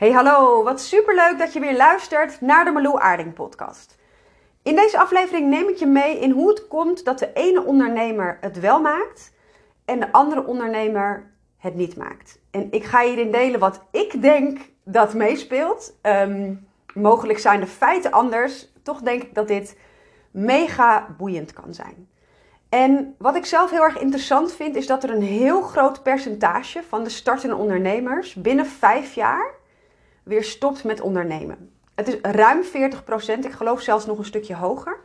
Hey hallo, wat superleuk dat je weer luistert naar de Malou Aarding podcast. In deze aflevering neem ik je mee in hoe het komt dat de ene ondernemer het wel maakt en de andere ondernemer het niet maakt. En ik ga hierin delen wat ik denk dat meespeelt. Ehm, mogelijk zijn de feiten anders. Toch denk ik dat dit mega boeiend kan zijn. En wat ik zelf heel erg interessant vind, is dat er een heel groot percentage van de startende ondernemers binnen vijf jaar weer stopt met ondernemen. Het is ruim 40%, ik geloof zelfs nog een stukje hoger.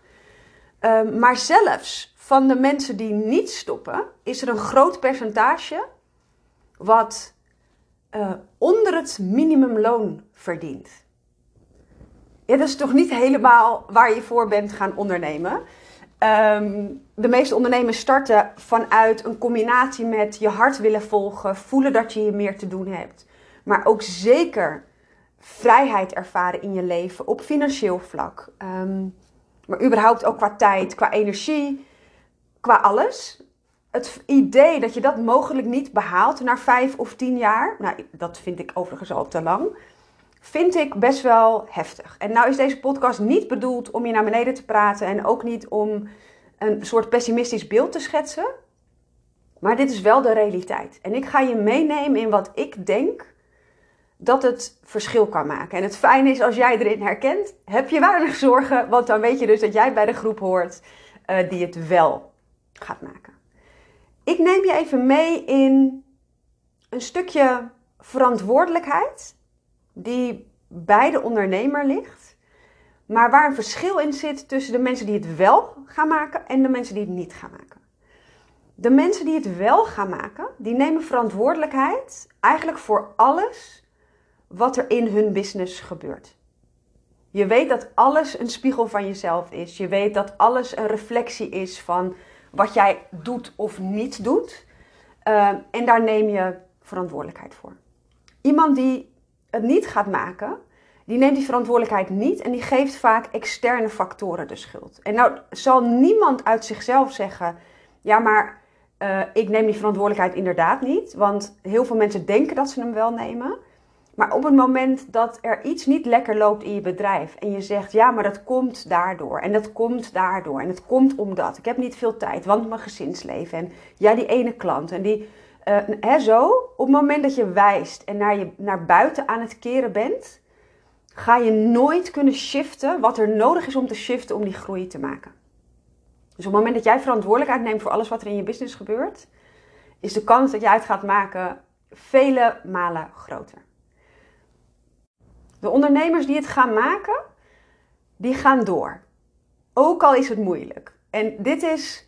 Ehm, maar zelfs van de mensen die niet stoppen, is er een groot percentage wat uh, onder het minimumloon verdient. Ja, dat is toch niet helemaal waar je voor bent gaan ondernemen. Ehm, de meeste ondernemers starten vanuit een combinatie met je hart willen volgen, voelen dat je hier meer te doen hebt. Maar ook zeker vrijheid ervaren in je leven op financieel vlak. Ehm, maar überhaupt ook qua tijd, qua energie, qua alles. Het idee dat je dat mogelijk niet behaalt na vijf of tien jaar, nou, dat vind ik overigens al te lang, vind ik best wel heftig. En nou is deze podcast niet bedoeld om je naar beneden te praten en ook niet om een soort pessimistisch beeld te schetsen. Maar dit is wel de realiteit. En ik ga je meenemen in wat ik denk dat het verschil kan maken. En het fijne is als jij erin herkent, heb je weinig zorgen, want dan weet je dus dat jij bij de groep hoort uh, die het wel gaat maken. Ik neem je even mee in een stukje verantwoordelijkheid die bij de ondernemer ligt, maar waar een verschil in zit tussen de mensen die het wel gaan maken en de mensen die het niet gaan maken. De mensen die het wel gaan maken, die nemen verantwoordelijkheid eigenlijk voor alles wat er in hun business gebeurt. Je weet dat alles een spiegel van jezelf is. Je weet dat alles een reflectie is van wat jij doet of niet doet. Uh, en daar neem je verantwoordelijkheid voor. Iemand die het niet gaat maken, die neemt die verantwoordelijkheid niet en die geeft vaak externe factoren de schuld. En nou zal niemand uit zichzelf zeggen: ja, maar uh, ik neem die verantwoordelijkheid inderdaad niet. Want heel veel mensen denken dat ze hem wel nemen. Maar op het moment dat er iets niet lekker loopt in je bedrijf en je zegt, ja, maar dat komt daardoor en dat komt daardoor en het komt omdat ik heb niet veel tijd, want mijn gezinsleven en ja, die ene klant en die, uh, hè, zo, op het moment dat je wijst en naar, je, naar buiten aan het keren bent, ga je nooit kunnen shiften wat er nodig is om te shiften om die groei te maken. Dus op het moment dat jij verantwoordelijkheid neemt voor alles wat er in je business gebeurt, is de kans dat jij het gaat maken vele malen groter. De ondernemers die het gaan maken, die gaan door. Ook al is het moeilijk. En dit is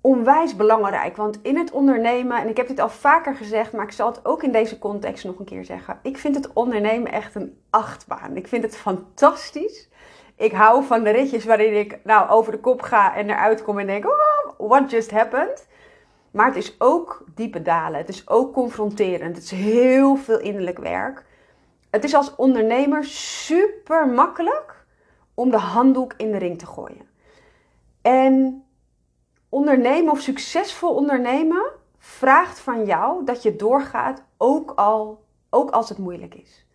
onwijs belangrijk, want in het ondernemen, en ik heb dit al vaker gezegd, maar ik zal het ook in deze context nog een keer zeggen. Ik vind het ondernemen echt een achtbaan. Ik vind het fantastisch. Ik hou van de ritjes waarin ik nou over de kop ga en eruit kom en denk, oh, what just happened? Maar het is ook diepe dalen. Het is ook confronterend. Het is heel veel innerlijk werk. Het is als ondernemer super makkelijk om de handdoek in de ring te gooien. En ondernemen of succesvol ondernemen vraagt van jou dat je doorgaat, ook, al, ook als het moeilijk is.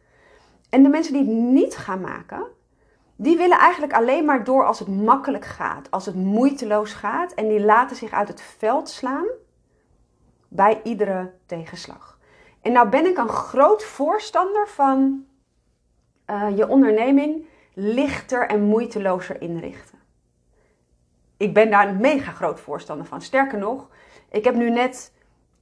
En de mensen die het niet gaan maken, die willen eigenlijk alleen maar door als het makkelijk gaat, als het moeiteloos gaat. En die laten zich uit het veld slaan bij iedere tegenslag. En nou ben ik een groot voorstander van uh, je onderneming lichter en moeitelozer inrichten. Ik ben daar een mega groot voorstander van. Sterker nog, ik heb nu net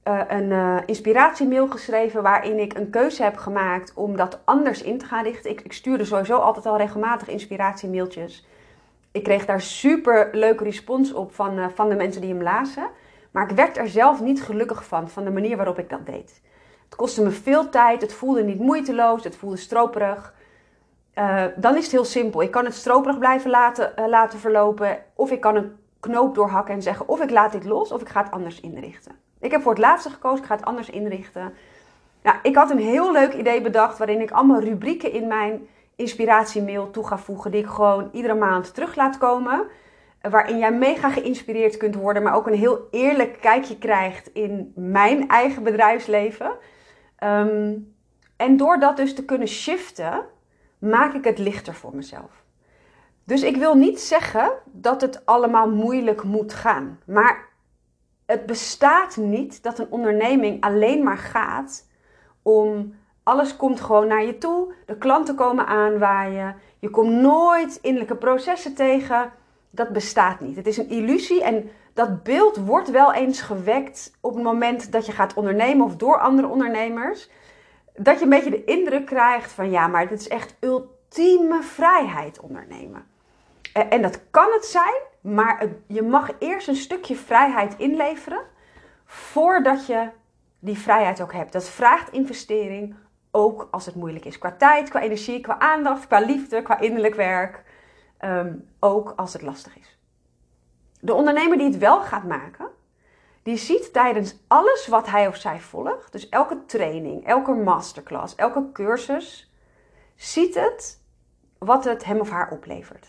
uh, een uh, inspiratiemail geschreven waarin ik een keuze heb gemaakt om dat anders in te gaan richten. Ik, ik stuurde sowieso altijd al regelmatig inspiratiemailtjes. Ik kreeg daar super leuke respons op van, van de mensen die hem lazen. Maar ik werd er zelf niet gelukkig van, van de manier waarop ik dat deed. Het kostte me veel tijd, het voelde niet moeiteloos, het voelde stroperig. Uh, dan is het heel simpel. Ik kan het stroperig blijven laten, uh, laten verlopen. Of ik kan een knoop doorhakken en zeggen: of ik laat dit los, of ik ga het anders inrichten. Ik heb voor het laatste gekozen, ik ga het anders inrichten. Nou, ik had een heel leuk idee bedacht waarin ik allemaal rubrieken in mijn inspiratiemail toe ga voegen, die ik gewoon iedere maand terug laat komen. Waarin jij mega geïnspireerd kunt worden, maar ook een heel eerlijk kijkje krijgt in mijn eigen bedrijfsleven. Um, En door dat dus te kunnen shiften, maak ik het lichter voor mezelf. Dus ik wil niet zeggen dat het allemaal moeilijk moet gaan. Maar het bestaat niet dat een onderneming alleen maar gaat om alles komt gewoon naar je toe. De klanten komen aanwaaien. Je komt nooit innerlijke processen tegen. Dat bestaat niet. Het is een illusie en dat beeld wordt wel eens gewekt op het moment dat je gaat ondernemen of door andere ondernemers. Dat je een beetje de indruk krijgt van ja, maar dit is echt ultieme vrijheid ondernemen. En dat kan het zijn, maar je mag eerst een stukje vrijheid inleveren voordat je die vrijheid ook hebt. Dat vraagt investering, ook als het moeilijk is. Qua tijd, qua energie, qua aandacht, qua liefde, qua innerlijk werk. Ehm, ook als het lastig is. De ondernemer die het wel gaat maken, die ziet tijdens alles wat hij of zij volgt, dus elke training, elke masterclass, elke cursus, ziet het wat het hem of haar oplevert.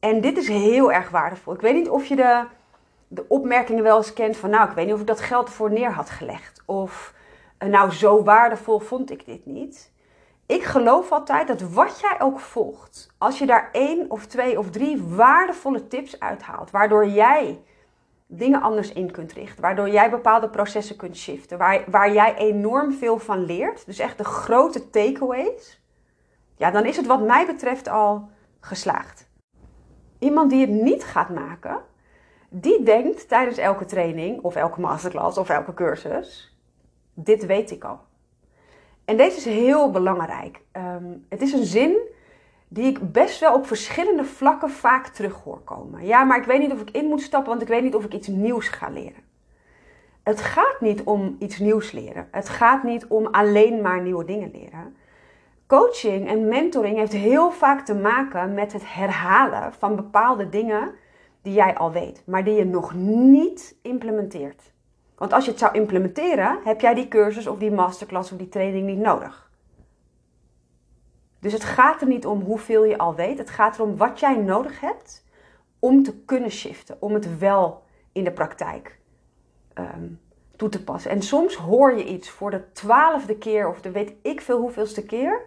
En dit is heel erg waardevol. Ik weet niet of je de, de opmerkingen wel eens kent van, nou, ik weet niet of ik dat geld ervoor neer had gelegd. Of, eh, nou, zo waardevol vond ik dit niet. Ik geloof altijd dat wat jij ook volgt, als je daar één of twee of drie waardevolle tips uithaalt, waardoor jij dingen anders in kunt richten, waardoor jij bepaalde processen kunt shiften, waar, waar jij enorm veel van leert, dus echt de grote takeaways, ja, dan is het wat mij betreft al geslaagd. Iemand die het niet gaat maken, die denkt tijdens elke training of elke masterclass of elke cursus, dit weet ik al. En deze is heel belangrijk. Ehm, het is een zin die ik best wel op verschillende vlakken vaak terug hoor komen. Ja, maar ik weet niet of ik in moet stappen, want ik weet niet of ik iets nieuws ga leren. Het gaat niet om iets nieuws leren. Het gaat niet om alleen maar nieuwe dingen leren. Coaching en mentoring heeft heel vaak te maken met het herhalen van bepaalde dingen die jij al weet, maar die je nog niet implementeert. Want als je het zou implementeren, heb jij die cursus of die masterclass of die training niet nodig. Dus het gaat er niet om hoeveel je al weet. Het gaat erom wat jij nodig hebt om te kunnen shiften. Om het wel in de praktijk ehm, toe te passen. En soms hoor je iets voor de twaalfde keer of de weet ik veel hoeveelste keer.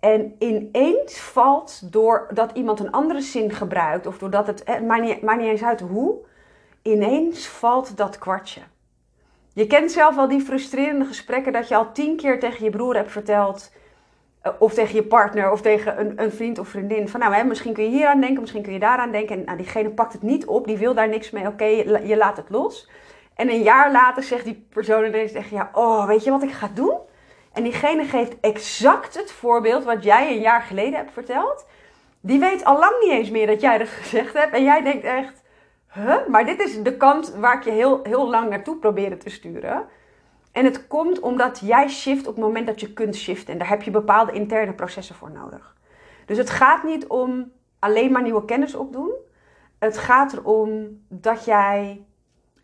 En ineens valt doordat iemand een andere zin gebruikt, of doordat het, het maakt, niet, maakt niet eens uit hoe, ineens valt dat kwartje. Je kent zelf wel die frustrerende gesprekken dat je al tien keer tegen je broer hebt verteld, eh, of tegen je partner, of tegen een, een vriend of vriendin, van nou, hè, misschien kun je hier aan denken, misschien kun je daaraan denken. En nou, diegene pakt het niet op, die wil daar niks mee, oké, je, laat het los. En een jaar later zegt die persoon ineens tegen ja, oh, weet je wat ik ga doen? En diegene geeft exact het voorbeeld wat jij een jaar geleden hebt verteld. Die weet al lang niet eens meer dat jij dat gezegd hebt. En jij denkt echt, Maar dit is de kant waar ik je heel, heel lang naartoe probeerde te sturen. En het komt omdat jij shift op het moment dat je kunt shiften. En daar heb je bepaalde interne processen voor nodig. Dus het gaat niet om alleen maar nieuwe kennis opdoen. Het gaat erom dat jij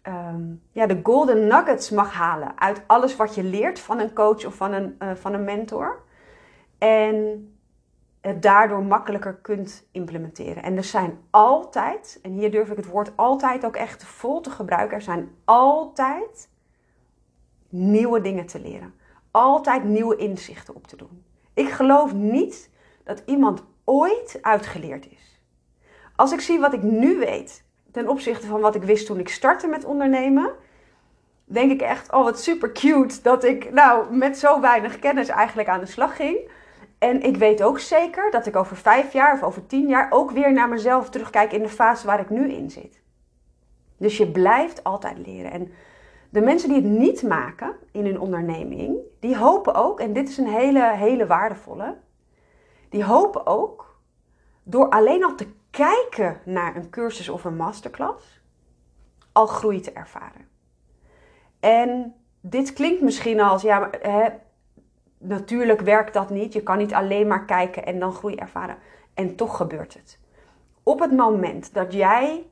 Ehm, ja, de golden nuggets mag halen uit alles wat je leert van een coach of van een, uh, van een mentor. En het daardoor makkelijker kunt implementeren. En er zijn altijd, en hier durf ik het woord altijd ook echt vol te gebruiken, er zijn altijd nieuwe dingen te leren. Altijd nieuwe inzichten op te doen. Ik geloof niet dat iemand ooit uitgeleerd is. Als ik zie wat ik nu weet ten opzichte van wat ik wist toen ik startte met ondernemen, denk ik echt, oh wat super cute dat ik nou met zo weinig kennis eigenlijk aan de slag ging. En ik weet ook zeker dat ik over vijf jaar of over tien jaar ook weer naar mezelf terugkijk in de fase waar ik nu in zit. Dus je blijft altijd leren. En de mensen die het niet maken in hun onderneming, die hopen ook, en dit is een hele, hele waardevolle, die hopen ook door alleen al te kijken naar een cursus of een masterclass al groei te ervaren. En dit klinkt misschien als, ja, hè, natuurlijk werkt dat niet. Je kan niet alleen maar kijken en dan groei ervaren. En toch gebeurt het. Op het moment dat jij,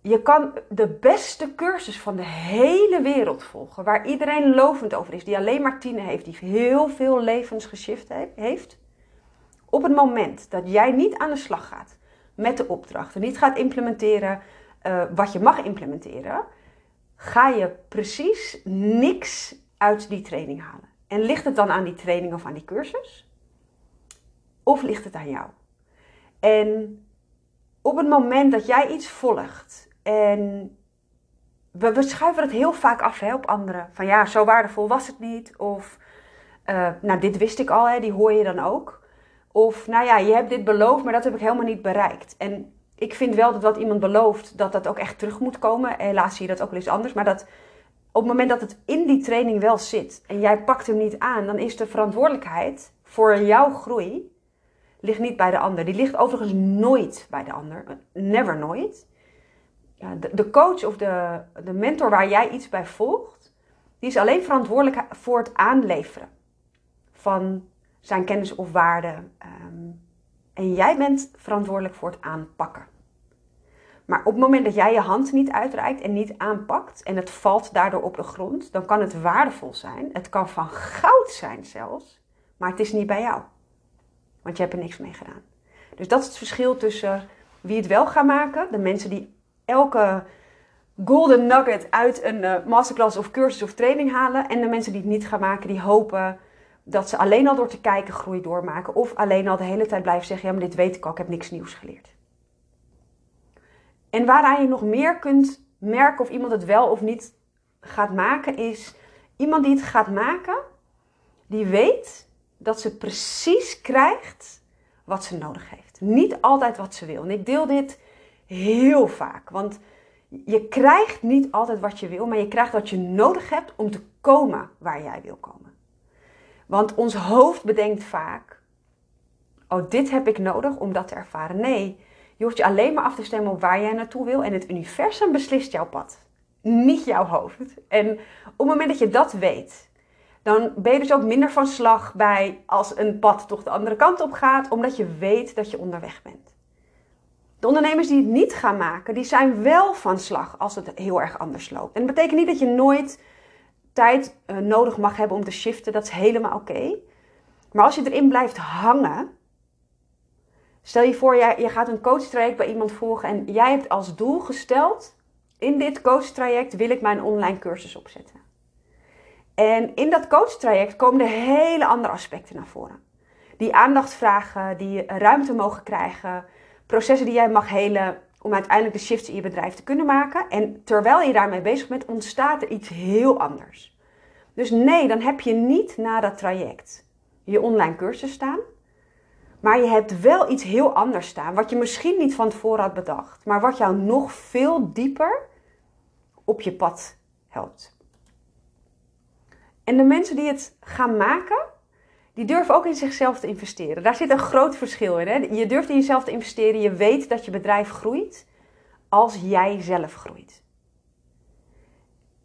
je kan de beste cursus van de hele wereld volgen, waar iedereen lovend over is, die alleen maar tienen heeft, die heel veel levens geshift heeft. Op het moment dat jij niet aan de slag gaat met de opdrachten, niet gaat implementeren uh, wat je mag implementeren, ga je precies niks uit die training halen. En ligt het dan aan die training of aan die cursus? Of ligt het aan jou? En op het moment dat jij iets volgt en we, schuiven het heel vaak af hè, op anderen. Van ja, zo waardevol was het niet. Of uh, nou, dit wist ik al, hè, die hoor je dan ook. Of nou ja, je hebt dit beloofd, maar dat heb ik helemaal niet bereikt. En ik vind wel dat wat iemand belooft, dat dat ook echt terug moet komen. Helaas zie je dat ook wel eens anders. Maar dat op het moment dat het in die training wel zit en jij pakt hem niet aan, dan is de verantwoordelijkheid voor jouw groei ligt niet bij de ander. Die ligt overigens nooit bij de ander. Never nooit. De, de coach of de, de mentor waar jij iets bij volgt, die is alleen verantwoordelijk voor het aanleveren van zijn kennis of waarde. Ehm, en jij bent verantwoordelijk voor het aanpakken. Maar op het moment dat jij je hand niet uitreikt en niet aanpakt en het valt daardoor op de grond, dan kan het waardevol zijn. Het kan van goud zijn zelfs, maar het is niet bij jou. Want je hebt er niks mee gedaan. Dus dat is het verschil tussen wie het wel gaat maken, de mensen die elke golden nugget uit een eh, masterclass of cursus of training halen, en de mensen die het niet gaan maken, die hopen dat ze alleen al door te kijken groei doormaken. Of alleen al de hele tijd blijven zeggen: ja, maar dit weet ik al, ik heb niks nieuws geleerd. En waaraan je nog meer kunt merken of iemand het wel of niet gaat maken, is iemand die het gaat maken, die weet dat ze precies krijgt wat ze nodig heeft. Niet altijd wat ze wil. En ik deel dit heel vaak, want je krijgt niet altijd wat je wil, maar je krijgt wat je nodig hebt om te komen waar jij wil komen. Want ons hoofd bedenkt vaak: oh, dit heb ik nodig om dat te ervaren. Nee, je hoeft je alleen maar af te stemmen op waar jij naartoe wil en het universum beslist jouw pad, niet jouw hoofd. En op het moment dat je dat weet, dan ben je dus ook minder van slag bij als een pad toch de andere kant op gaat, omdat je weet dat je onderweg bent. De ondernemers die het niet gaan maken, die zijn wel van slag als het heel erg anders loopt. En dat betekent niet dat je nooit tijd uh, nodig mag hebben om te shiften, dat is helemaal oké. Maar als je erin blijft hangen, stel je voor, jij, je gaat een coachtraject bij iemand volgen en jij hebt als doel gesteld, in dit coachtraject wil ik mijn online cursus opzetten. En in dat coachtraject komen er hele andere aspecten naar voren. Die aandacht vragen, die ruimte mogen krijgen, processen die jij mag helen om uiteindelijk de shifts in je bedrijf te kunnen maken. En terwijl je daarmee bezig bent, ontstaat er iets heel anders. Dus nee, dan heb je niet na dat traject je online cursus staan. Maar je hebt wel iets heel anders staan, wat je misschien niet van tevoren had bedacht, maar wat jou nog veel dieper op je pad helpt. En de mensen die het gaan maken, die durven ook in zichzelf te investeren. Daar zit een groot verschil in. Hè? Je durft in jezelf te investeren. Je weet dat je bedrijf groeit als jij zelf groeit.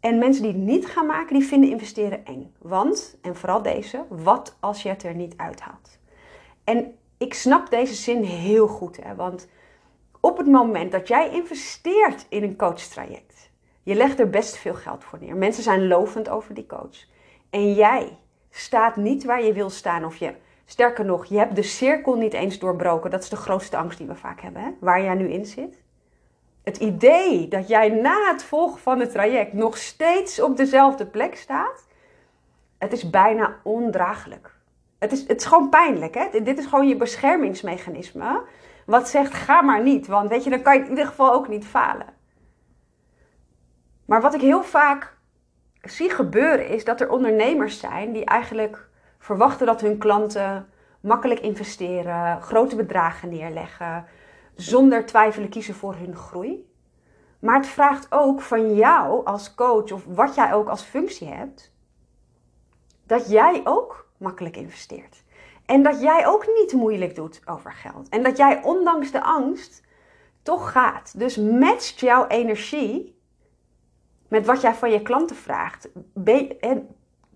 En mensen die het niet gaan maken, die vinden investeren eng. Want, en vooral deze, wat als je het er niet uithaalt? En ik snap deze zin heel goed. Hè? Want op het moment dat jij investeert in een coachtraject, je legt er best veel geld voor neer. Mensen zijn lovend over die coach. En jij staat niet waar je wil staan. Of je, sterker nog, je hebt de cirkel niet eens doorbroken. Dat is de grootste angst die we vaak hebben, hè? waar jij nu in zit. Het idee dat jij na het volgen van het traject nog steeds op dezelfde plek staat, het is bijna ondraaglijk. Het is, het is gewoon pijnlijk. Hè? Dit is gewoon je beschermingsmechanisme. Wat zegt, ga maar niet. Want weet je, dan kan je in ieder geval ook niet falen. Maar wat ik heel vaak zie gebeuren is dat er ondernemers zijn die eigenlijk verwachten dat hun klanten makkelijk investeren, grote bedragen neerleggen, zonder twijfelen kiezen voor hun groei. Maar het vraagt ook van jou als coach of wat jij ook als functie hebt, dat jij ook makkelijk investeert. En dat jij ook niet moeilijk doet over geld. En dat jij ondanks de angst toch gaat. Dus matcht jouw energie met wat jij van je klanten vraagt.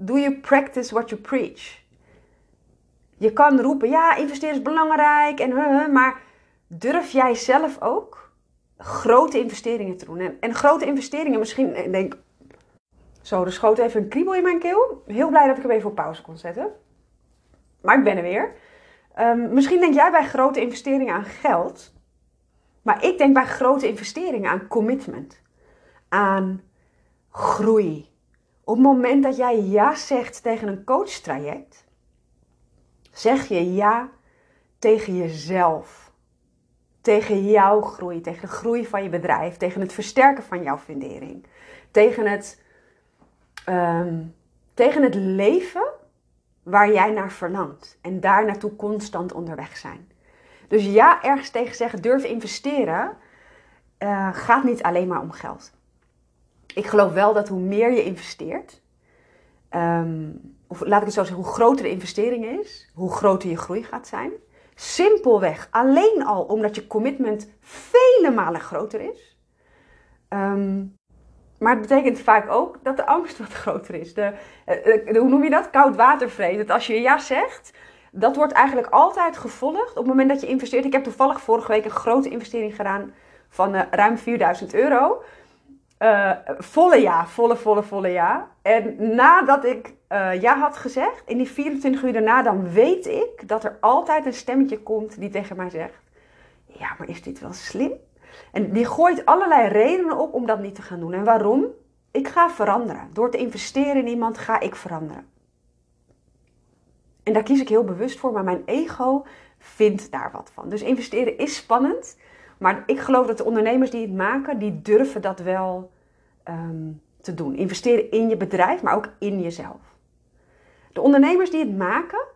Doe je practice what you preach? Je kan roepen, ja, investeren is belangrijk, en, maar durf jij zelf ook grote investeringen te doen? En, en grote investeringen, misschien, ik denk, zo, er schoot even een kriebel in mijn keel. Heel blij dat ik hem even op pauze kon zetten. Maar ik ben er weer. Um, misschien denk jij bij grote investeringen aan geld. Maar ik denk bij grote investeringen aan commitment. Aan groei. Op het moment dat jij ja zegt tegen een coachtraject, zeg je ja tegen jezelf. Tegen jouw groei, tegen de groei van je bedrijf, tegen het versterken van jouw fundering. Tegen het, ehm, tegen het leven waar jij naar verlangt. En daar naartoe constant onderweg zijn. Dus ja, ergens tegen zeggen, durven investeren, uh, gaat niet alleen maar om geld. Ik geloof wel dat hoe meer je investeert, um, of laat ik het zo zeggen, hoe groter de investering is, hoe groter je groei gaat zijn. Simpelweg, alleen al omdat je commitment vele malen groter is. Um, maar het betekent vaak ook dat de angst wat groter is. De, uh, hoe noem je dat? Koud watervrees. Dat als je ja zegt, dat wordt eigenlijk altijd gevolgd op het moment dat je investeert. Ik heb toevallig vorige week een grote investering gedaan van uh, ruim 4000 euro. Volle ja, volle, volle, volle ja. En nadat ik uh, ja had gezegd, in die 24 uur daarna, dan weet ik dat er altijd een stemmetje komt die tegen mij zegt: Ja, maar is dit wel slim? En die gooit allerlei redenen op om dat niet te gaan doen. En waarom? Ik ga veranderen. Door te investeren in iemand ga ik veranderen. En daar kies ik heel bewust voor, maar mijn ego vindt daar wat van. Dus investeren is spannend. Maar ik geloof dat de ondernemers die het maken, die durven dat wel um, te doen. Investeren in je bedrijf, maar ook in jezelf. De ondernemers die het maken,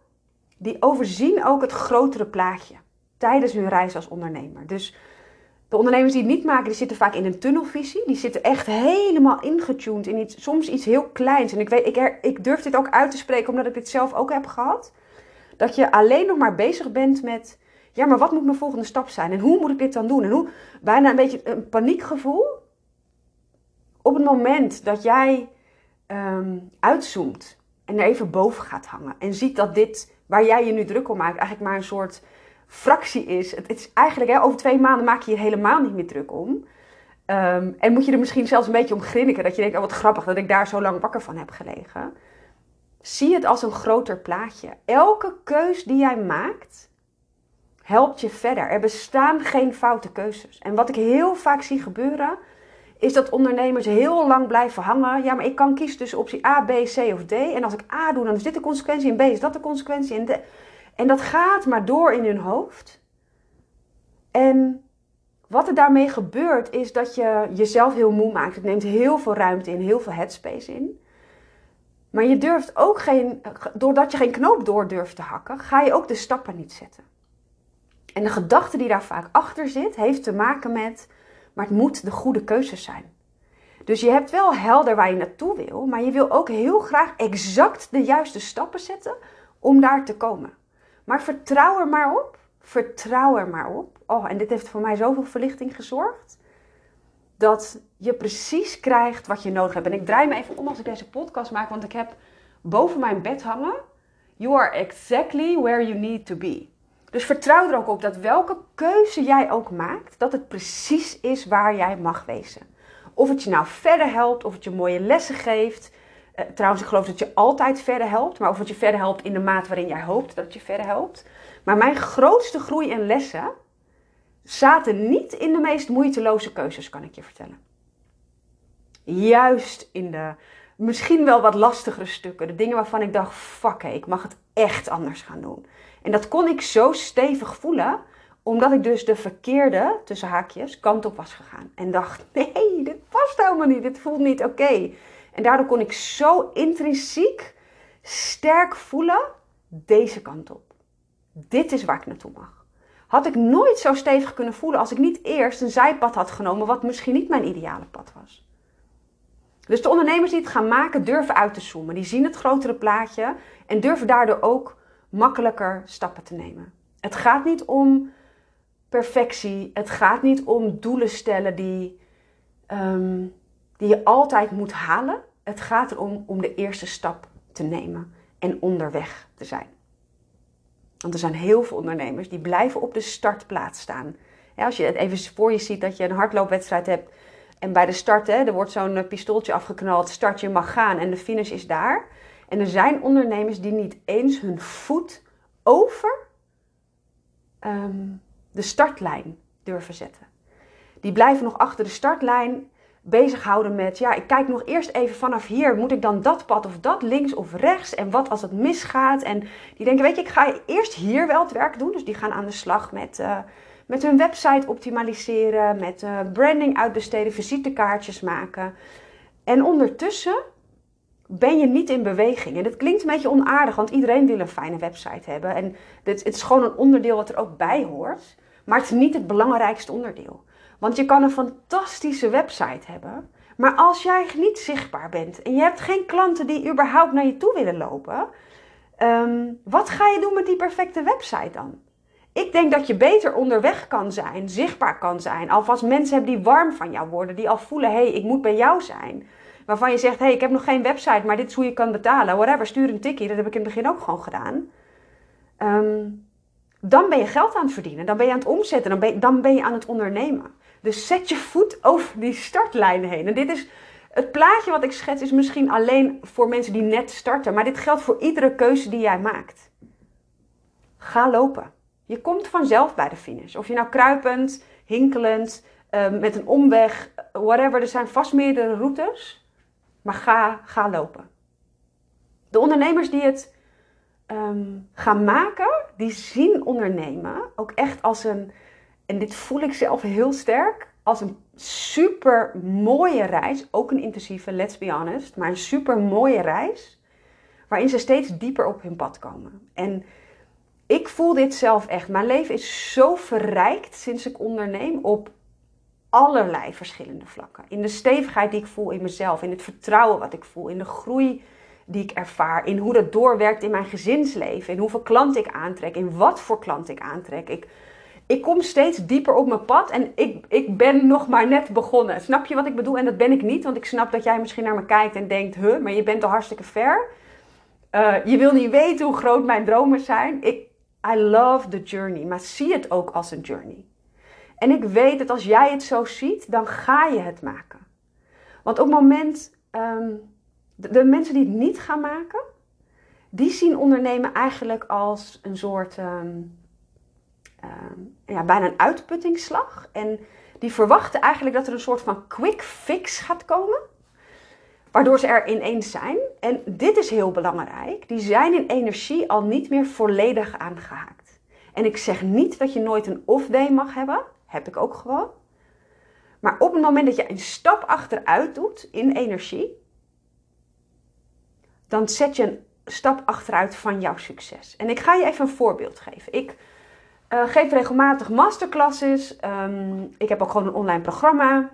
die overzien ook het grotere plaatje tijdens hun reis als ondernemer. Dus de ondernemers die het niet maken, die zitten vaak in een tunnelvisie. Die zitten echt helemaal ingetuned in iets, soms iets heel kleins. En ik, weet, ik, ik durf dit ook uit te spreken, omdat ik dit zelf ook heb gehad. Dat je alleen nog maar bezig bent met, ja, maar wat moet mijn volgende stap zijn? En hoe moet ik dit dan doen? En hoe, bijna een beetje een paniekgevoel. Op het moment dat jij um, uitzoomt en er even boven gaat hangen. En ziet dat dit, waar jij je nu druk om maakt, eigenlijk maar een soort fractie is. Het, is eigenlijk, hè, over twee maanden maak je je helemaal niet meer druk om. Um, en moet je er misschien zelfs een beetje om grinniken. Dat je denkt, oh wat grappig dat ik daar zo lang wakker van heb gelegen. Zie het als een groter plaatje. Elke keus die jij maakt, helpt je verder. Er bestaan geen foute keuzes. En wat ik heel vaak zie gebeuren, is dat ondernemers heel lang blijven hangen. Ja, maar ik kan kiezen tussen optie A, B, C of D. En als ik A doe, dan is dit de consequentie. En B is dat de consequentie. En, de... en dat gaat maar door in hun hoofd. En wat er daarmee gebeurt, is dat je jezelf heel moe maakt. Het neemt heel veel ruimte in, heel veel headspace in. Maar je durft ook geen, doordat je geen knoop door durft te hakken, ga je ook de stappen niet zetten. En de gedachte die daar vaak achter zit, heeft te maken met, maar het moet de goede keuzes zijn. Dus je hebt wel helder waar je naartoe wil, maar je wil ook heel graag exact de juiste stappen zetten om daar te komen. Maar vertrouw er maar op. Vertrouw er maar op. Oh, en dit heeft voor mij zoveel verlichting gezorgd. Dat je precies krijgt wat je nodig hebt. En ik draai me even om als ik deze podcast maak, want ik heb boven mijn bed hangen. You are exactly where you need to be. Dus vertrouw er ook op dat welke keuze jij ook maakt, dat het precies is waar jij mag wezen. Of het je nou verder helpt, of het je mooie lessen geeft. Uh, trouwens, ik geloof dat je altijd verder helpt, maar of het je verder helpt in de maat waarin jij hoopt dat je verder helpt. Maar mijn grootste groei en lessen zaten niet in de meest moeiteloze keuzes, kan ik je vertellen. Juist in de misschien wel wat lastigere stukken. De dingen waarvan ik dacht, fuck, ik mag het echt anders gaan doen. En dat kon ik zo stevig voelen, omdat ik dus de verkeerde, tussen haakjes, kant op was gegaan. En dacht, nee, dit past helemaal niet, dit voelt niet oké. En daardoor kon ik zo intrinsiek sterk voelen, deze kant op. Dit is waar ik naartoe mag. Had ik nooit zo stevig kunnen voelen als ik niet eerst een zijpad had genomen, wat misschien niet mijn ideale pad was. Dus de ondernemers die het gaan maken, durven uit te zoomen. Die zien het grotere plaatje en durven daardoor ook makkelijker stappen te nemen. Het gaat niet om perfectie. Het gaat niet om doelen stellen die, um, die je altijd moet halen. Het gaat erom om de eerste stap te nemen en onderweg te zijn. Want er zijn heel veel ondernemers die blijven op de startplaats staan. als je het even voor je ziet dat je een hardloopwedstrijd hebt en bij de start, hè, er wordt zo'n eh, pistooltje afgeknald, start je mag gaan en de finish is daar. En er zijn ondernemers die niet eens hun voet over um, de startlijn durven zetten. Die blijven nog achter de startlijn bezighouden met, ja, ik kijk nog eerst even vanaf hier, moet ik dan dat pad of dat links of rechts? En wat als het misgaat? En die denken, weet je, ik ga eerst hier wel het werk doen. Dus die gaan aan de slag met, uh, met hun website optimaliseren, met uh, branding uitbesteden, visitekaartjes maken. En ondertussen ben je niet in beweging. En dat klinkt een beetje onaardig, want iedereen wil een fijne website hebben. En dit, het is gewoon een onderdeel wat er ook bij hoort. Maar het is niet het belangrijkste onderdeel. Want je kan een fantastische website hebben. Maar als jij niet zichtbaar bent en je hebt geen klanten die überhaupt naar je toe willen lopen, ehm, wat ga je doen met die perfecte website dan? Ik denk dat je beter onderweg kan zijn, zichtbaar kan zijn. Alvast mensen hebben die warm van jou worden, die al voelen: hé, hey, ik moet bij jou zijn. Waarvan je zegt: hé, hey, ik heb nog geen website, maar dit is hoe je kan betalen. Whatever, stuur een tikkie. Dat heb ik in het begin ook gewoon gedaan. Um, dan ben je geld aan het verdienen. Dan ben je aan het omzetten. Dan ben je, dan ben je aan het ondernemen. Dus zet je voet over die startlijn heen. En dit is het plaatje wat ik schets, is misschien alleen voor mensen die net starten. Maar dit geldt voor iedere keuze die jij maakt. Ga lopen. Je komt vanzelf bij de finish. Of je nou kruipend, hinkelend, ehm, met een omweg, whatever. Er zijn vast meerdere routes. Maar ga, ga lopen. De ondernemers die het Ehm, gaan maken, die zien ondernemen ook echt als een, en dit voel ik zelf heel sterk, als een super mooie reis. Ook een intensieve, let's be honest, maar een super mooie reis. Waarin ze steeds dieper op hun pad komen. En ik voel dit zelf echt. Mijn leven is zo verrijkt sinds ik onderneem op allerlei verschillende vlakken. In de stevigheid die ik voel in mezelf, in het vertrouwen wat ik voel, in de groei die ik ervaar, in hoe dat doorwerkt in mijn gezinsleven, in hoeveel klanten ik aantrek, in wat voor klant ik aantrek. Ik, ik kom steeds dieper op mijn pad en ik, ik ben nog maar net begonnen. Snap je wat ik bedoel? En dat ben ik niet, want ik snap dat jij misschien naar me kijkt en denkt, huh, maar je bent al hartstikke ver. Uh, je wil niet weten hoe groot mijn dromen zijn. Ik, I love the journey, maar zie het ook als een journey. En ik weet dat als jij het zo ziet, dan ga je het maken. Want op het moment um, de, mensen die het niet gaan maken, die zien ondernemen eigenlijk als een soort, ehm, ehm, ja, bijna een uitputtingsslag. En die verwachten eigenlijk dat er een soort van quick fix gaat komen. Waardoor ze er ineens zijn. En dit is heel belangrijk. Die zijn in energie al niet meer volledig aangehaakt. En ik zeg niet dat je nooit een off-day mag hebben. Heb ik ook gewoon. Maar op het moment dat je een stap achteruit doet in energie, dan zet je een stap achteruit van jouw succes. En ik ga je even een voorbeeld geven. Ik uh, geef regelmatig masterclasses. Um, ik heb ook gewoon een online programma.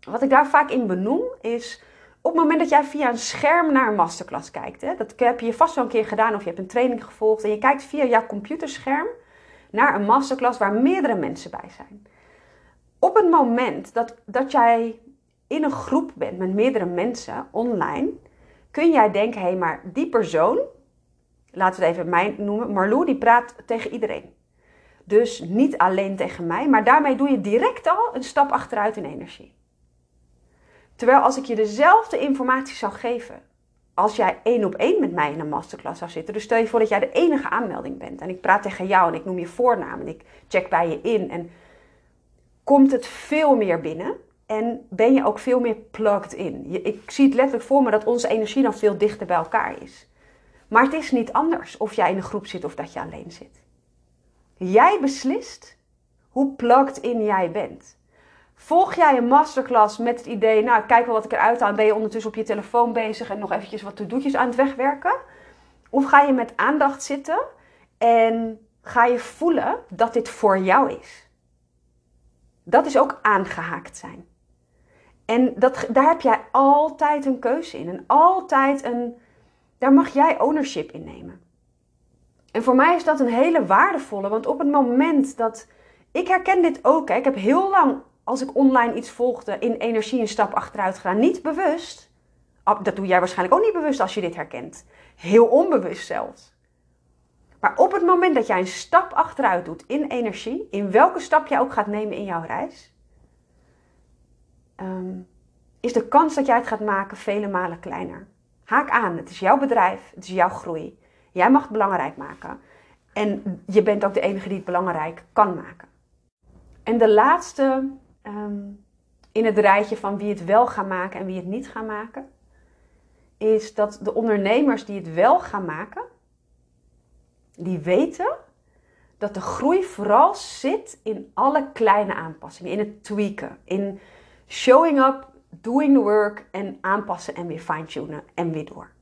Wat ik daar vaak in benoem is op het moment dat jij via een scherm naar een masterclass kijkt. Hè, dat heb je vast wel een keer gedaan of je hebt een training gevolgd en je kijkt via jouw computerscherm naar een masterclass waar meerdere mensen bij zijn. Op het moment dat, dat jij in een groep bent met meerdere mensen online, kun jij denken, hé, hey, maar die persoon, laten we het even mij noemen, Marlou, die praat tegen iedereen. Dus niet alleen tegen mij, maar daarmee doe je direct al een stap achteruit in energie. Terwijl als ik je dezelfde informatie zou geven, als jij één op één met mij in een masterclass zou zitten, dus stel je voor dat jij de enige aanmelding bent en ik praat tegen jou en ik noem je voornaam en ik check bij je in en komt het veel meer binnen en ben je ook veel meer plugged in. ik zie het letterlijk voor me dat onze energie dan veel dichter bij elkaar is. Maar het is niet anders of jij in een groep zit of dat je alleen zit. Jij beslist hoe plugged in jij bent. Volg jij een masterclass met het idee, nou kijk wel wat ik eruit haal, ben je ondertussen op je telefoon bezig en nog eventjes wat to-do'tjes aan het wegwerken? Of ga je met aandacht zitten en ga je voelen dat dit voor jou is? Dat is ook aangehaakt zijn. En dat, daar heb jij altijd een keuze in. En altijd een. Daar mag jij ownership in nemen. En voor mij is dat een hele waardevolle. Want op het moment dat. Ik herken dit ook. Hè, ik heb heel lang, als ik online iets volgde, in energie een stap achteruit gedaan. Niet bewust. Dat doe jij waarschijnlijk ook niet bewust als je dit herkent. Heel onbewust zelfs. Maar op het moment dat jij een stap achteruit doet in energie, in welke stap jij ook gaat nemen in jouw reis, um, is de kans dat jij het gaat maken vele malen kleiner. Haak aan, het is jouw bedrijf, het is jouw groei. Jij mag het belangrijk maken. En je bent ook de enige die het belangrijk kan maken. En de laatste um, in het rijtje van wie het wel gaan maken en wie het niet gaan maken, is dat de ondernemers die het wel gaan maken, die weten dat de groei vooral zit in alle kleine aanpassingen, in het tweaken, in showing up, doing the work en aanpassen en weer fine-tunen en weer door.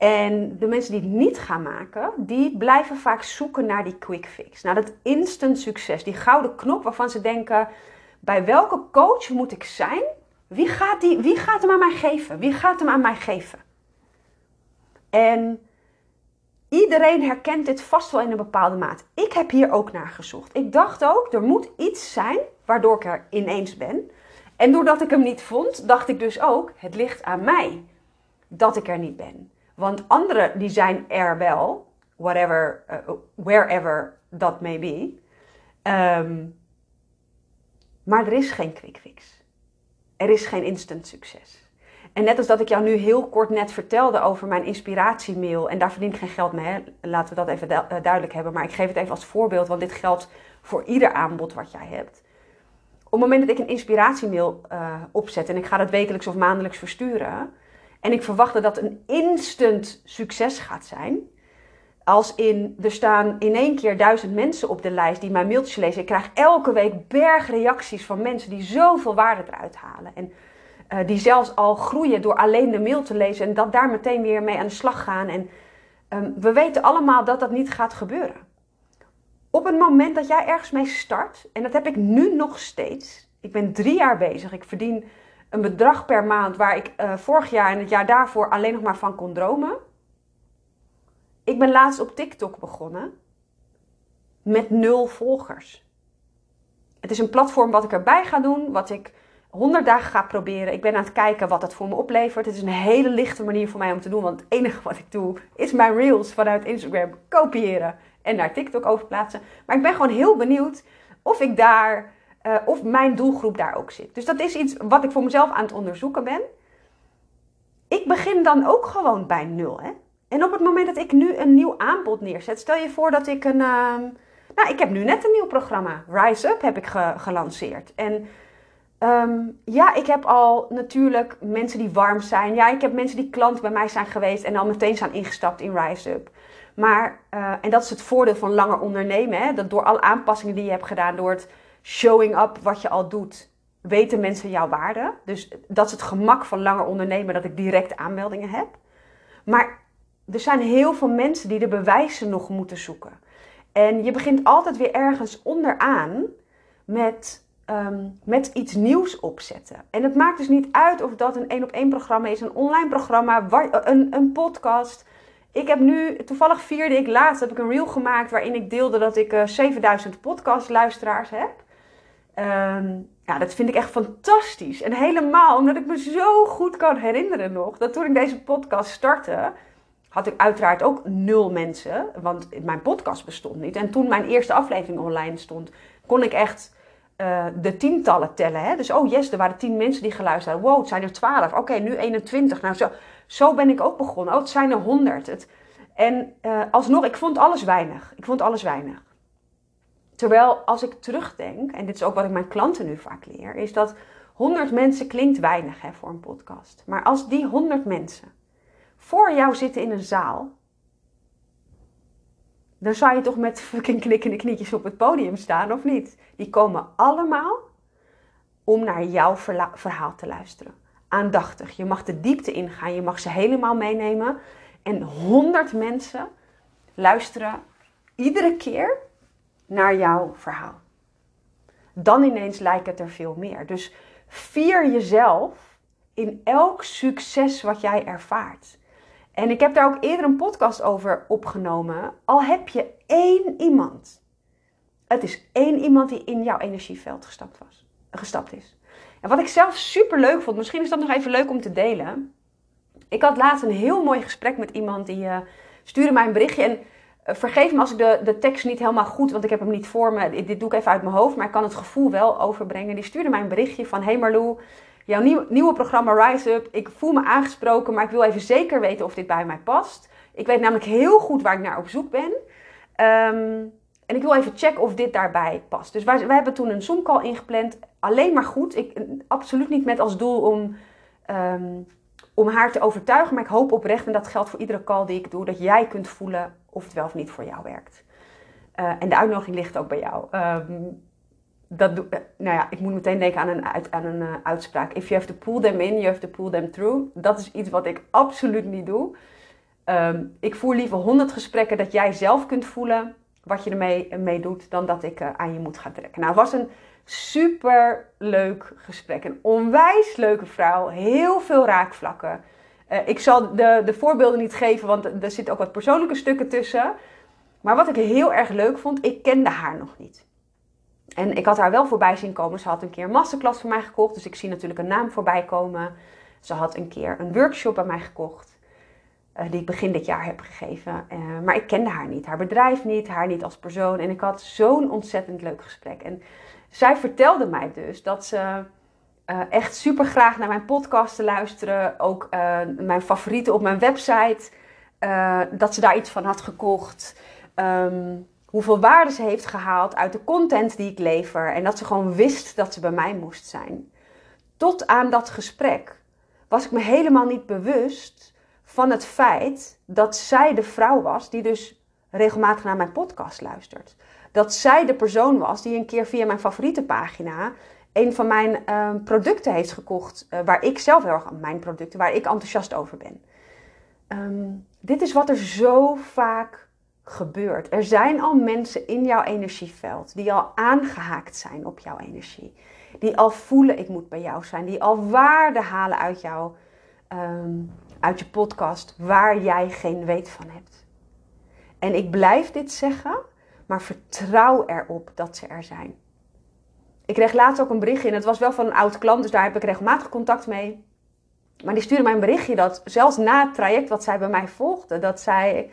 En de mensen die het niet gaan maken, die blijven vaak zoeken naar die quick fix. Naar dat instant succes. Die gouden knop waarvan ze denken: bij welke coach moet ik zijn? Wie gaat, die, wie gaat hem aan mij geven? Wie gaat hem aan mij geven? En iedereen herkent dit vast wel in een bepaalde maat. Ik heb hier ook naar gezocht. Ik dacht ook, er moet iets zijn waardoor ik er ineens ben. En doordat ik hem niet vond, dacht ik dus ook, het ligt aan mij dat ik er niet ben. Want anderen die zijn er wel, whatever, uh, wherever that may be. Um, maar er is geen quick fix. Er is geen instant succes. En net als dat ik jou nu heel kort net vertelde over mijn inspiratiemail. En daar verdien ik geen geld mee. Hè? Laten we dat even eh, duidelijk hebben. Maar ik geef het even als voorbeeld. Want dit geldt voor ieder aanbod wat jij hebt. Op het moment dat ik een inspiratiemail uh, opzet. En ik ga dat wekelijks of maandelijks versturen. En ik verwacht dat dat een instant succes gaat zijn. Als in, er staan in één keer duizend mensen op de lijst die mijn mailtjes lezen. Ik krijg elke week bergreacties van mensen die zoveel waarde eruit halen. En uh, die zelfs al groeien door alleen de mail te lezen en dat daar meteen weer mee aan de slag gaan. En um, we weten allemaal dat dat niet gaat gebeuren. Op het moment dat jij ergens mee start, en dat heb ik nu nog steeds. Ik ben drie jaar bezig. Ik verdien een bedrag per maand waar ik uh, vorig jaar en het jaar daarvoor alleen nog maar van kon dromen. Ik ben laatst op TikTok begonnen met nul volgers. Het is een platform wat ik erbij ga doen, wat ik 100 dagen ga proberen. Ik ben aan het kijken wat dat voor me oplevert. Het is een hele lichte manier voor mij om te doen, want het enige wat ik doe is mijn reels vanuit Instagram kopiëren en naar TikTok overplaatsen. Maar ik ben gewoon heel benieuwd of ik daar, uh, of mijn doelgroep daar ook zit. Dus dat is iets wat ik voor mezelf aan het onderzoeken ben. Ik begin dan ook gewoon bij nul, hè. En op het moment dat ik nu een nieuw aanbod neerzet, stel je voor dat ik een. Uh, nou, ik heb nu net een nieuw programma. Rise Up heb ik ge gelanceerd. En um, ja, ik heb al natuurlijk mensen die warm zijn. Ja, ik heb mensen die klant bij mij zijn geweest en al meteen zijn ingestapt in Rise Up. Maar, uh, en dat is het voordeel van langer ondernemen. Hè? Dat door alle aanpassingen die je hebt gedaan, door het showing up wat je al doet, weten mensen jouw waarde. Dus dat is het gemak van langer ondernemen, dat ik direct aanmeldingen heb. Maar er zijn heel veel mensen die de bewijzen nog moeten zoeken. En je begint altijd weer ergens onderaan met, um, met iets nieuws opzetten. En het maakt dus niet uit of dat een één op één programma is, een online programma, een, een podcast. Ik heb nu, toevallig vierde ik laatst, heb ik een reel gemaakt waarin ik deelde dat ik uh, 7000 podcastluisteraars heb. Um, ja, dat vind ik echt fantastisch. En helemaal omdat ik me zo goed kan herinneren nog dat toen ik deze podcast startte, had ik uiteraard ook nul mensen, want mijn podcast bestond niet. En toen mijn eerste aflevering online stond, kon ik echt uh, de tientallen tellen. Hè? Dus oh yes, er waren tien mensen die geluisterd hadden. Wow, het zijn er twaalf. Oké, nu 21. Nou, zo, zo ben ik ook begonnen. Oh, het zijn er honderd. En uh, alsnog, ik vond alles weinig. Ik vond alles weinig. Terwijl als ik terugdenk, en dit is ook wat ik mijn klanten nu vaak leer, is dat 100 mensen klinkt weinig hè, voor een podcast. Maar als die 100 mensen voor jou zitten in een zaal, dan zou je toch met fucking knikkende knietjes op het podium staan, of niet? Die komen allemaal om naar jouw verhaal te luisteren. Aandachtig. Je mag de diepte ingaan, je mag ze helemaal meenemen. En honderd mensen luisteren iedere keer naar jouw verhaal. Dan ineens lijkt het er veel meer. Dus vier jezelf in elk succes wat jij ervaart. En ik heb daar ook eerder een podcast over opgenomen. Al heb je één iemand. Het is één iemand die in jouw energieveld gestapt, was, gestapt is. En wat ik zelf super leuk vond, misschien is dat nog even leuk om te delen. Ik had laatst een heel mooi gesprek met iemand die uh, stuurde mij een berichtje. En vergeef me als ik de, de tekst niet helemaal goed, want ik heb hem niet voor me. Dit doe ik even uit mijn hoofd, maar ik kan het gevoel wel overbrengen. Die stuurde mij een berichtje van: Hey Marlou, jouw nieuw, nieuwe programma Rise Up. Ik voel me aangesproken, maar ik wil even zeker weten of dit bij mij past. Ik weet namelijk heel goed waar ik naar op zoek ben. Um, En ik wil even checken of dit daarbij past. Dus wij, hebben toen een Zoom call ingepland. Alleen maar goed. Ik, absoluut niet met als doel om, ehm, om haar te overtuigen. Maar ik hoop oprecht, en dat geldt voor iedere call die ik doe, dat jij kunt voelen of het wel of niet voor jou werkt. Uh, en de uitnodiging ligt ook bij jou. Um, dat doe, eh, nou ja, ik moet meteen denken aan een, aan een uh, uitspraak. If you have to pull them in, you have to pull them through. Dat is iets wat ik absoluut niet doe. Um, ik voer liever 100 gesprekken dat jij zelf kunt voelen wat je ermee mee doet, dan dat ik aan je moet gaan trekken. Nou, was een super leuk gesprek. Een onwijs leuke vrouw. Heel veel raakvlakken. ik zal de, de voorbeelden niet geven, want er zitten ook wat persoonlijke stukken tussen. Maar wat ik heel erg leuk vond, ik kende haar nog niet. En ik had haar wel voorbij zien komen. Ze had een keer een masterclass van mij gekocht. Dus ik zie natuurlijk een naam voorbij komen. Ze had een keer een workshop bij mij gekocht. Uh, die ik begin dit jaar heb gegeven. Uh, maar ik kende haar niet. Haar bedrijf niet. Haar niet als persoon. En ik had zo'n ontzettend leuk gesprek. En zij vertelde mij dus dat ze uh, echt super graag naar mijn podcast te luisteren. Ook mijn favorieten op mijn website. dat ze daar iets van had gekocht. Um, hoeveel waarde ze heeft gehaald uit de content die ik lever en dat ze gewoon wist dat ze bij mij moest zijn. Tot aan dat gesprek was ik me helemaal niet bewust van het feit dat zij de vrouw was die dus regelmatig naar mijn podcast luistert. Dat zij de persoon was die een keer via mijn favoriete pagina een van mijn uh, producten heeft gekocht, uh, waar ik zelf heel erg, mijn producten, waar ik enthousiast over ben. Um, dit is wat er zo vaak gebeurt. Er zijn al mensen in jouw energieveld die al aangehaakt zijn op jouw energie. Die al voelen ik moet bij jou zijn. Die al waarde halen uit, jou, ehm, uit je podcast waar jij geen weet van hebt. En ik blijf dit zeggen, maar vertrouw erop dat ze er zijn. Ik kreeg laatst ook een berichtje en het was wel van een oud klant, dus daar heb ik regelmatig contact mee. Maar die stuurde mij een berichtje dat zelfs na het traject wat zij bij mij volgde, dat zij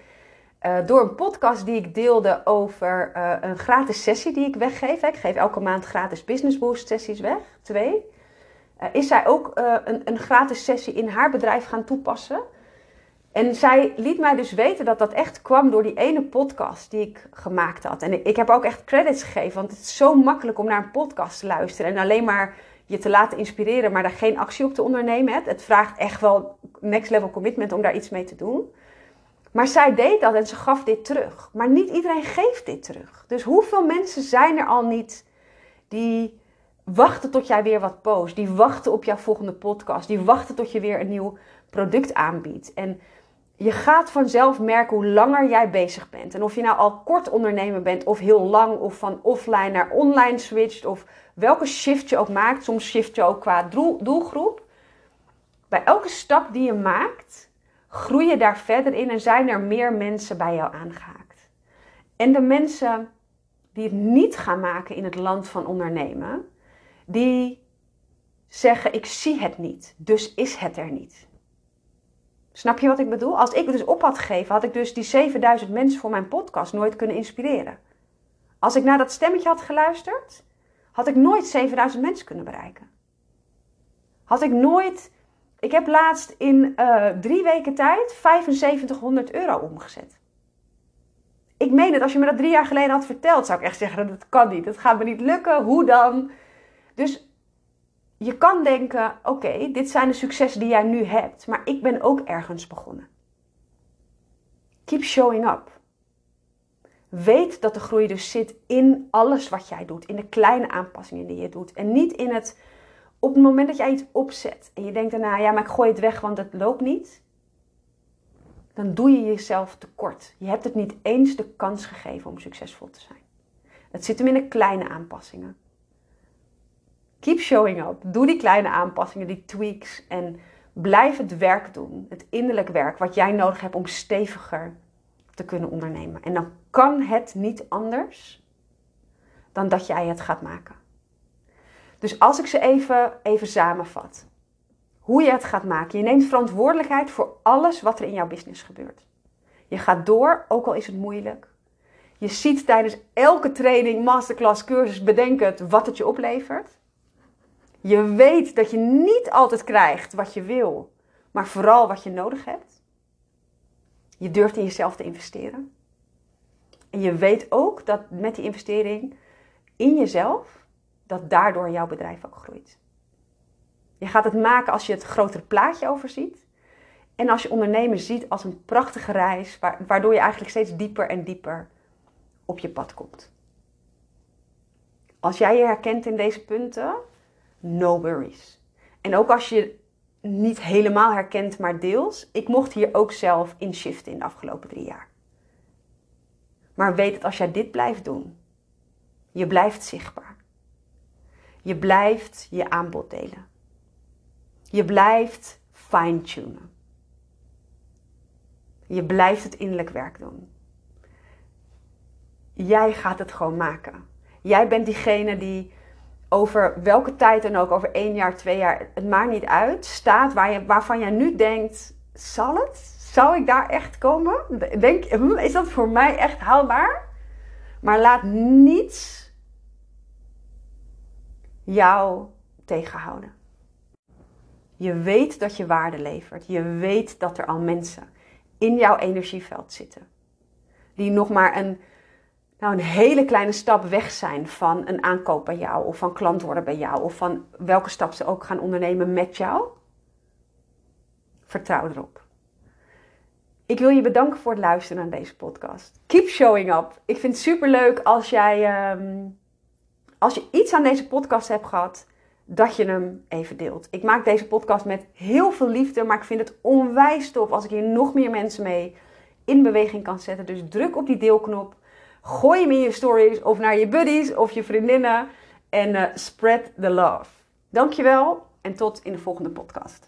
uh, door een podcast die ik deelde over uh, een gratis sessie die ik weggeef. Ik geef elke maand gratis Business Boost sessies weg, twee. Uh, is zij ook een, een, gratis sessie in haar bedrijf gaan toepassen. En zij liet mij dus weten dat dat echt kwam door die ene podcast die ik gemaakt had. En ik, heb ook echt credits gegeven, want het is zo makkelijk om naar een podcast te luisteren. En alleen maar je te laten inspireren, maar daar geen actie op te ondernemen. Het vraagt echt wel next level commitment om daar iets mee te doen. Maar zij deed dat en ze gaf dit terug. Maar niet iedereen geeft dit terug. Dus hoeveel mensen zijn er al niet die wachten tot jij weer wat post, die wachten op jouw volgende podcast, die wachten tot je weer een nieuw product aanbiedt. En je gaat vanzelf merken hoe langer jij bezig bent. En of je nou al kort ondernemer bent of heel lang, of van offline naar online switcht, of welke shift je ook maakt. Soms shift je ook qua doelgroep. Bij elke stap die je maakt, groei je daar verder in en zijn er meer mensen bij jou aangehaakt. En de mensen die het niet gaan maken in het land van ondernemen, die zeggen: Ik zie het niet, dus is het er niet. Snap je wat ik bedoel? Als ik het dus op had gegeven, had ik dus die 7000 mensen voor mijn podcast nooit kunnen inspireren. Als ik naar dat stemmetje had geluisterd, had ik nooit 7000 mensen kunnen bereiken. Had ik nooit ik heb laatst in uh, drie weken tijd 7500 euro omgezet. Ik meen het, als je me dat drie jaar geleden had verteld, zou ik echt zeggen: dat kan niet, dat gaat me niet lukken, hoe dan? Dus je kan denken: oké, dit zijn de successen die jij nu hebt, maar ik ben ook ergens begonnen. Keep showing up. Weet dat de groei dus zit in alles wat jij doet, in de kleine aanpassingen die je doet en niet in het op het moment dat jij iets opzet en je denkt daarna, ja, maar ik gooi het weg, want het loopt niet, dan doe je jezelf tekort. Je hebt het niet eens de kans gegeven om succesvol te zijn. Het zit hem in de kleine aanpassingen. Keep showing up. Doe die kleine aanpassingen, die tweaks en blijf het werk doen. Het innerlijk werk wat jij nodig hebt om steviger te kunnen ondernemen. En dan kan het niet anders dan dat jij het gaat maken. Dus als ik ze even, even samenvat. Hoe je het gaat maken. Je neemt verantwoordelijkheid voor alles wat er in jouw business gebeurt. Je gaat door, ook al is het moeilijk. Je ziet tijdens elke training, masterclass, cursus, bedenken wat het je oplevert. Je weet dat je niet altijd krijgt wat je wil, maar vooral wat je nodig hebt. Je durft in jezelf te investeren. En je weet ook dat met die investering in jezelf, dat daardoor jouw bedrijf ook groeit. Je gaat het maken als je het grotere plaatje overziet. En als je ondernemen ziet als een prachtige reis, waardoor je eigenlijk steeds dieper en dieper op je pad komt. Als jij je herkent in deze punten, no worries. En ook als je niet helemaal herkent, maar deels. Ik mocht hier ook zelf in shiften in de afgelopen drie jaar. Maar weet dat als jij dit blijft doen, je blijft zichtbaar. Je blijft je aanbod delen. Je blijft fine-tunen. Je blijft het innerlijk werk doen. Jij gaat het gewoon maken. Jij bent diegene die over welke tijd dan ook, over één jaar, twee jaar, het maakt niet uit, staat waar je, waarvan jij nu denkt, zal het? Zou ik daar echt komen? Denk, hm, is dat voor mij echt haalbaar? Maar laat niets jou tegenhouden. Je weet dat je waarde levert. Je weet dat er al mensen in jouw energieveld zitten. Die nog maar een nou een hele kleine stap weg zijn van een aankoop bij jou, of van klant worden bij jou, of van welke stap ze ook gaan ondernemen met jou, vertrouw erop. Ik wil je bedanken voor het luisteren naar deze podcast. Keep showing up. Ik vind het super leuk als jij, ehm, als je iets aan deze podcast hebt gehad, dat je hem even deelt. Ik maak deze podcast met heel veel liefde, maar ik vind het onwijs tof als ik hier nog meer mensen mee in beweging kan zetten. Dus druk op die deelknop. Gooi hem in je stories of naar je buddies of je vriendinnen. En uh, spread the love. Dankjewel en tot in de volgende podcast.